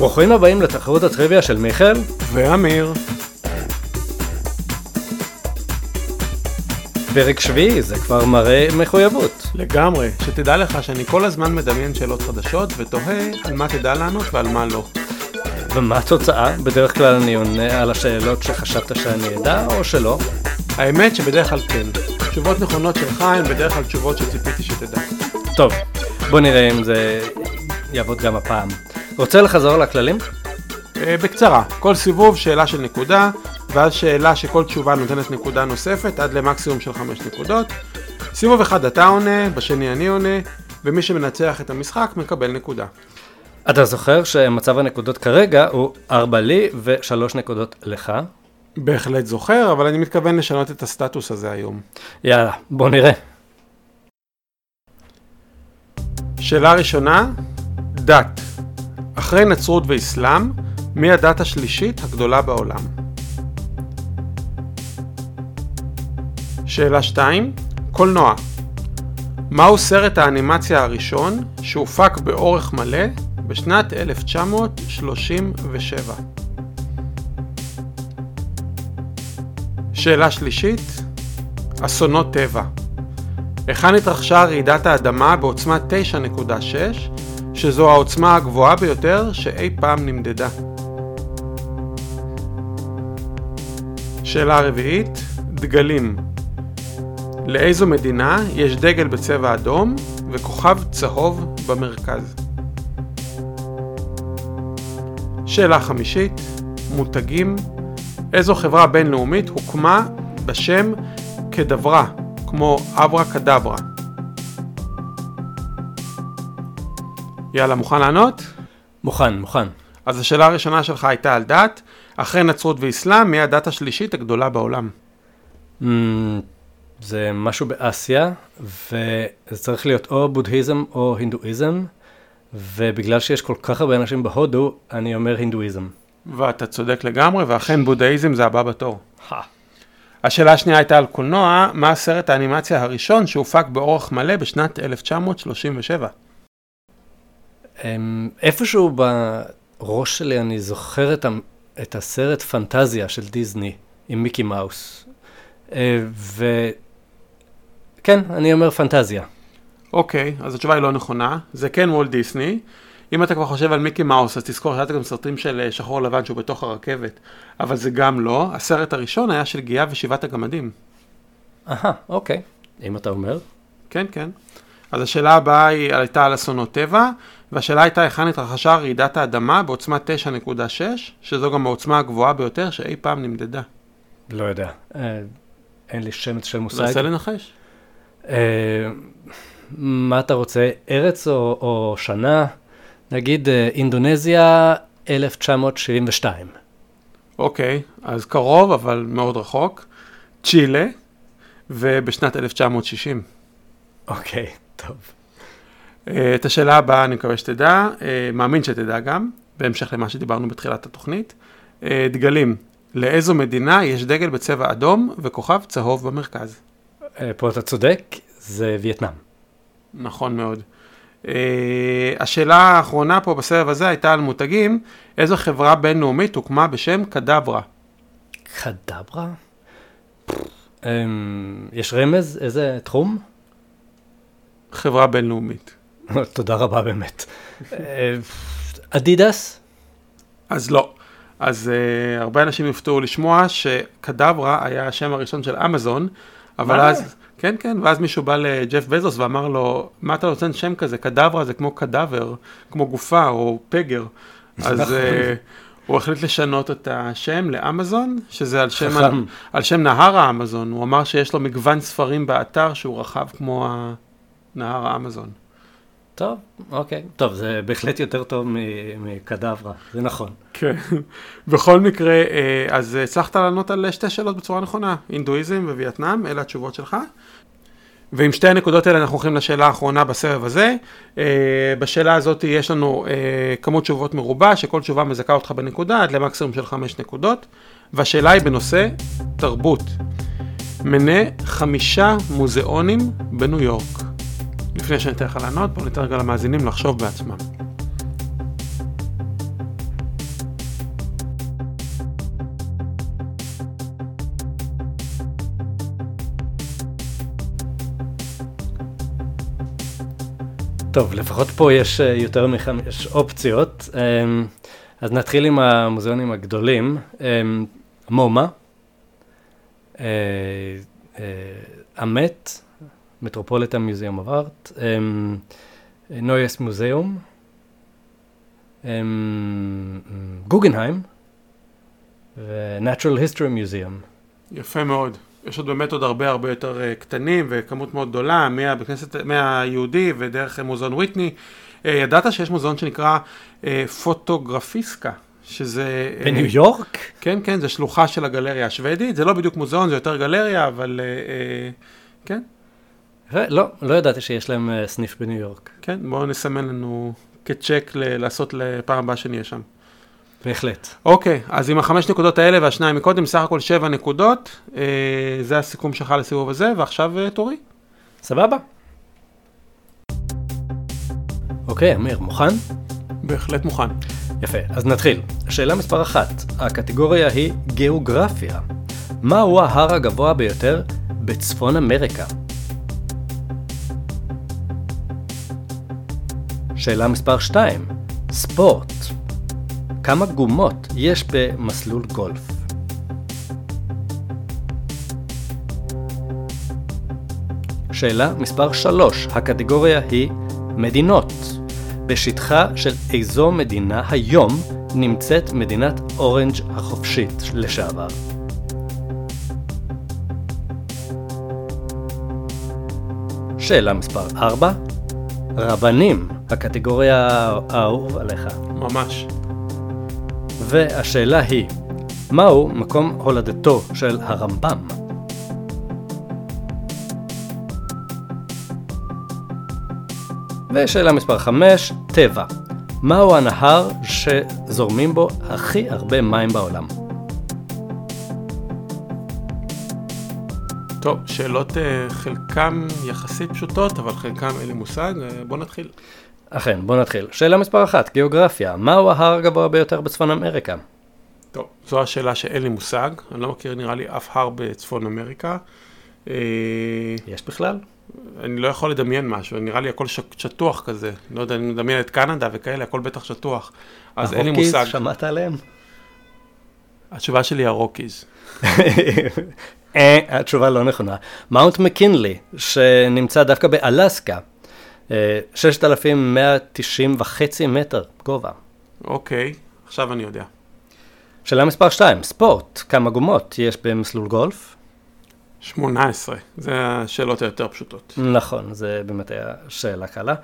ברוכים הבאים לתחרות הטריוויה של מיכאל. ואמיר. פרק שביעי זה כבר מראה מחויבות. לגמרי, שתדע לך שאני כל הזמן מדמיין שאלות חדשות ותוהה על מה תדע לענות ועל מה לא. ומה התוצאה? בדרך כלל אני עונה על השאלות שחשבת שאני אדע, או שלא? האמת שבדרך כלל כן. תשובות נכונות שלך הן בדרך כלל תשובות שציפיתי שתדע. טוב, בוא נראה אם זה יעבוד גם הפעם. רוצה לחזור לכללים? אה, בקצרה, כל סיבוב שאלה של נקודה, ואז שאלה שכל תשובה נותנת נקודה נוספת עד למקסימום של 5 נקודות. סיבוב אחד אתה עונה, בשני אני עונה, ומי שמנצח את המשחק מקבל נקודה. אתה זוכר שמצב הנקודות כרגע הוא 4 לי ו-3 נקודות לך? בהחלט זוכר, אבל אני מתכוון לשנות את הסטטוס הזה היום. יאללה, בוא נראה. שאלה ראשונה, דת. אחרי נצרות ואסלאם, מי הדת השלישית הגדולה בעולם? שאלה 2, קולנוע. מהו סרט האנימציה הראשון שהופק באורך מלא בשנת 1937? שאלה שלישית, אסונות טבע. היכן התרחשה רעידת האדמה בעוצמה 9.6, שזו העוצמה הגבוהה ביותר שאי פעם נמדדה? שאלה רביעית, דגלים. לאיזו מדינה יש דגל בצבע אדום וכוכב צהוב במרכז? שאלה חמישית, מותגים. איזו חברה בינלאומית הוקמה בשם כדברה, כמו אברה כדברה? יאללה, מוכן לענות? מוכן, מוכן. אז השאלה הראשונה שלך הייתה על דת, אחרי נצרות ואסלאם, מי הדת השלישית הגדולה בעולם? Mm, זה משהו באסיה, וזה צריך להיות או בודהיזם או הינדואיזם, ובגלל שיש כל כך הרבה אנשים בהודו, אני אומר הינדואיזם. ואתה צודק לגמרי, ואכן בודהיזם זה הבא בתור. השאלה השנייה הייתה על קולנוע, מה הסרט האנימציה הראשון שהופק באורך מלא בשנת 1937? אמ, איפשהו בראש שלי אני זוכר את, ה- את הסרט פנטזיה של דיסני עם מיקי מאוס. אה, וכן, אני אומר פנטזיה. אוקיי, אז התשובה היא לא נכונה, זה כן וולט דיסני. אם אתה כבר חושב על מיקי מאוס, אז תזכור שהיה גם סרטים של אה, שחור לבן שהוא בתוך הרכבת, אבל זה גם לא. הסרט הראשון היה של גיאה ושבעת הגמדים. אהה, אוקיי, אם אתה אומר. כן, כן. אז השאלה הבאה היא הייתה על אסונות טבע, והשאלה הייתה היכן התרחשה רעידת האדמה בעוצמה 9.6, שזו גם העוצמה הגבוהה ביותר שאי פעם נמדדה. לא יודע. אה, אין לי שמץ של מושג. תנסה לנחש. אה, מה אתה רוצה, ארץ או, או שנה? נגיד אה, אינדונזיה 1972. אוקיי, אז קרוב, אבל מאוד רחוק. צ'ילה, ובשנת 1960. אוקיי, טוב. אה, את השאלה הבאה אני מקווה שתדע, אה, מאמין שתדע גם, בהמשך למה שדיברנו בתחילת התוכנית. אה, דגלים, לאיזו מדינה יש דגל בצבע אדום וכוכב צהוב במרכז? פה אתה צודק, זה וייטנאם. נכון מאוד. Uh, השאלה האחרונה פה בסבב הזה הייתה על מותגים, איזו חברה בינלאומית הוקמה בשם קדברה? קדברה? אמ, יש רמז? איזה תחום? חברה בינלאומית. תודה רבה באמת. אה, אדידס? אז לא. אז uh, הרבה אנשים יופתעו לשמוע שקדברה היה השם הראשון של אמזון, אבל מה? אז, כן כן, ואז מישהו בא לג'ף בזוס ואמר לו, מה אתה נותן שם כזה? קדברה זה כמו קדבר, כמו גופה או פגר. אז uh, הוא החליט לשנות את השם לאמזון, שזה על שם, חכם. על שם נהר האמזון. הוא אמר שיש לו מגוון ספרים באתר שהוא רחב כמו נהר האמזון. טוב, אוקיי. טוב, זה בהחלט יותר טוב מקדברה, זה נכון. כן. בכל מקרה, אה, אז הצלחת לענות על שתי שאלות בצורה נכונה, הינדואיזם ווייטנאם, אלה התשובות שלך. ועם שתי הנקודות האלה אנחנו הולכים לשאלה האחרונה בסבב הזה. אה, בשאלה הזאת יש לנו אה, כמות תשובות מרובה, שכל תשובה מזכה אותך בנקודה עד למקסימום של חמש נקודות. והשאלה היא בנושא תרבות. מנה חמישה מוזיאונים בניו יורק. לפני שאני אתן לך לענות, בואו ניתן רגע למאזינים לחשוב בעצמם. טוב, לפחות פה יש אה, יותר מחמש אופציות. אמ, אז נתחיל עם המוזיאונים הגדולים. אמ, מומה, אה, אה, המת, מטרופוליטן מיוזיאום of ארט, נויס מוזיאום, גוגנהיים ו-Natural History Museum. יפה מאוד. יש עוד באמת עוד הרבה הרבה יותר uh, קטנים וכמות מאוד גדולה, מהבכנסת, מהיהודי ודרך מוזיאון וויטני. Uh, ידעת שיש מוזיאון שנקרא פוטוגרפיסקה, שזה... בניו יורק? כן, כן, זה שלוחה של הגלריה השוודית, זה לא בדיוק מוזיאון, זה יותר גלריה, אבל כן. לא, לא ידעתי שיש להם uh, סניף בניו יורק. כן, בואו נסמן לנו כצ'ק ל- לעשות לפעם הבאה שנהיה שם. בהחלט. אוקיי, אז עם החמש נקודות האלה והשניים מקודם, סך הכל שבע נקודות, אה, זה הסיכום שלך לסיבוב הזה, ועכשיו אה, תורי. סבבה. אוקיי, אמיר, מוכן? בהחלט מוכן. יפה, אז נתחיל. שאלה מספר אחת, הקטגוריה היא גיאוגרפיה. מהו ההר הגבוה ביותר בצפון אמריקה? שאלה מספר 2, ספורט. כמה גומות יש במסלול גולף? שאלה מספר 3, הקטגוריה היא מדינות. בשטחה של איזו מדינה היום נמצאת מדינת אורנג' החופשית לשעבר? שאלה מספר 4, רבנים, הקטגוריה האהוב עליך. ממש. והשאלה היא, מהו מקום הולדתו של הרמב"ם? ושאלה מספר 5, טבע. מהו הנהר שזורמים בו הכי הרבה מים בעולם? טוב, שאלות uh, חלקם יחסית פשוטות, אבל חלקם אין לי מושג, uh, בוא נתחיל. אכן, בוא נתחיל. שאלה מספר 1, גיאוגרפיה. מהו ההר הגבוה ביותר בצפון אמריקה? טוב, זו השאלה שאין לי מושג, אני לא מכיר נראה לי אף הר בצפון אמריקה. Uh, יש בכלל? אני לא יכול לדמיין משהו, נראה לי הכל ש- שטוח כזה. לא יודע, אני מדמיין את קנדה וכאלה, הכל בטח שטוח. אז אין לי מושג. הרוקיז, שמעת עליהם? התשובה שלי היא הרוקיז. אה, התשובה לא נכונה. מאונט מקינלי, שנמצא דווקא באלסקה, אה, 6,190 וחצי מטר גובה. אוקיי, עכשיו אני יודע. שאלה מספר 2, ספורט, כמה גומות יש במסלול גולף? 18, זה השאלות היותר פשוטות. נכון, זה באמת היה שאלה קלה.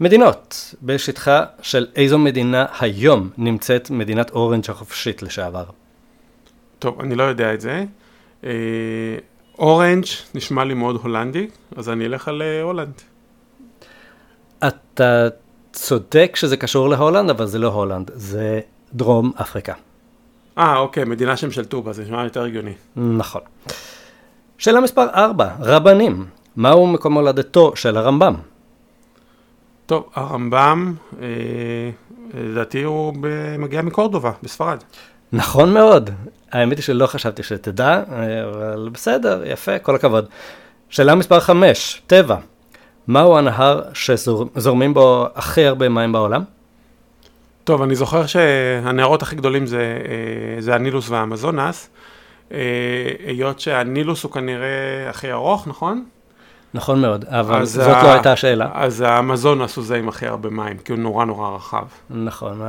מדינות, בשטחה של איזו מדינה היום נמצאת מדינת אורנג' החופשית לשעבר? טוב, אני לא יודע את זה. אה, אורנג' נשמע לי מאוד הולנדי, אז אני אלך על אה, הולנד. אתה צודק שזה קשור להולנד, אבל זה לא הולנד, זה דרום אפריקה. אה, אוקיי, מדינה שהם שלטו בה, זה נשמע יותר הגיוני. נכון. שאלה מספר 4, רבנים. מהו מקום הולדתו של הרמב"ם? טוב, הרמב"ם, אה, לדעתי הוא מגיע מקורדובה, בספרד. נכון מאוד. האמת היא שלא חשבתי שתדע, אבל בסדר, יפה, כל הכבוד. שאלה מספר 5, טבע. מהו הנהר שזורמים בו הכי הרבה מים בעולם? טוב, אני זוכר שהנהרות הכי גדולים זה, אה, זה הנילוס והאמזונס, אה, היות שהנילוס הוא כנראה הכי ארוך, נכון? נכון מאוד, אבל זאת ה- לא הייתה השאלה. אז האמזונס הוא זה עם הכי הרבה מים, כי הוא נורא נורא רחב. נכון,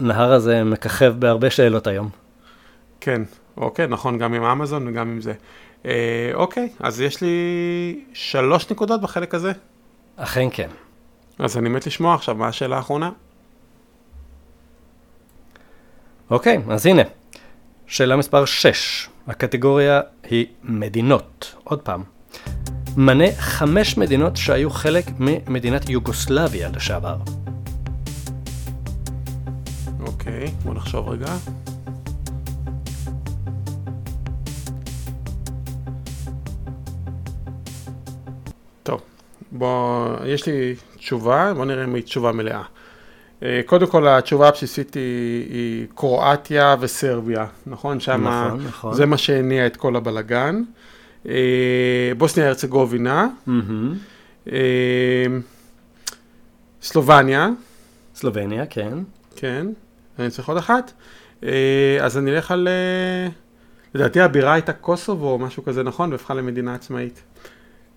הנהר הזה מככב בהרבה שאלות היום. כן, אוקיי, נכון, גם עם האמזון וגם עם זה. אה, אוקיי, אז יש לי שלוש נקודות בחלק הזה. אכן כן. אז אני מת לשמוע עכשיו מה השאלה האחרונה. אוקיי, אז הנה. שאלה מספר 6. הקטגוריה היא מדינות. עוד פעם. מנה חמש מדינות שהיו חלק ממדינת יוגוסלביה לשעבר. אוקיי, בוא נחשוב רגע. בוא, יש לי תשובה, בוא נראה אם היא תשובה מלאה. אה, קודם כל, התשובה הבסיסית היא, היא קרואטיה וסרביה, נכון? שם נכון, נכון. זה מה שהניע את כל הבלגן. אה, בוסניה הרצגובינה. אה, סלובניה, סלובניה, כן. כן, אני צריך עוד אחת. אז אני אלך על... לדעתי הבירה הייתה קוסובו או משהו כזה, נכון? והפכה למדינה עצמאית.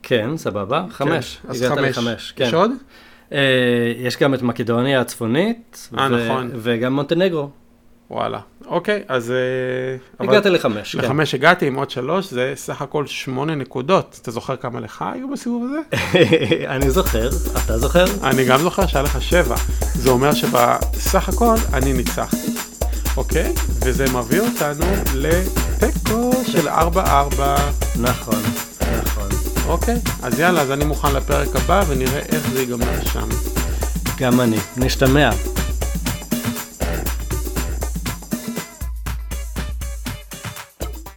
כן, סבבה. חמש. כן, אז חמש. לחמש, כן. יש עוד? אה, יש גם את מקדוניה הצפונית. אה, ו- נכון. וגם מונטנגרו. וואלה. אוקיי, אז... אה, אבל- הגעת לחמש, כן. לחמש הגעתי עם עוד שלוש, זה סך הכל שמונה נקודות. אתה זוכר כמה לך היו בסיבוב הזה? אני זוכר, אתה זוכר? אני גם זוכר שהיה לך שבע. זה אומר שבסך הכל אני ניצחתי. אוקיי? וזה מביא אותנו לתיקו של 4-4. נכון, נכון. אוקיי? אז יאללה, אז אני מוכן לפרק הבא ונראה איך זה ייגמר שם. גם אני. נשתמע.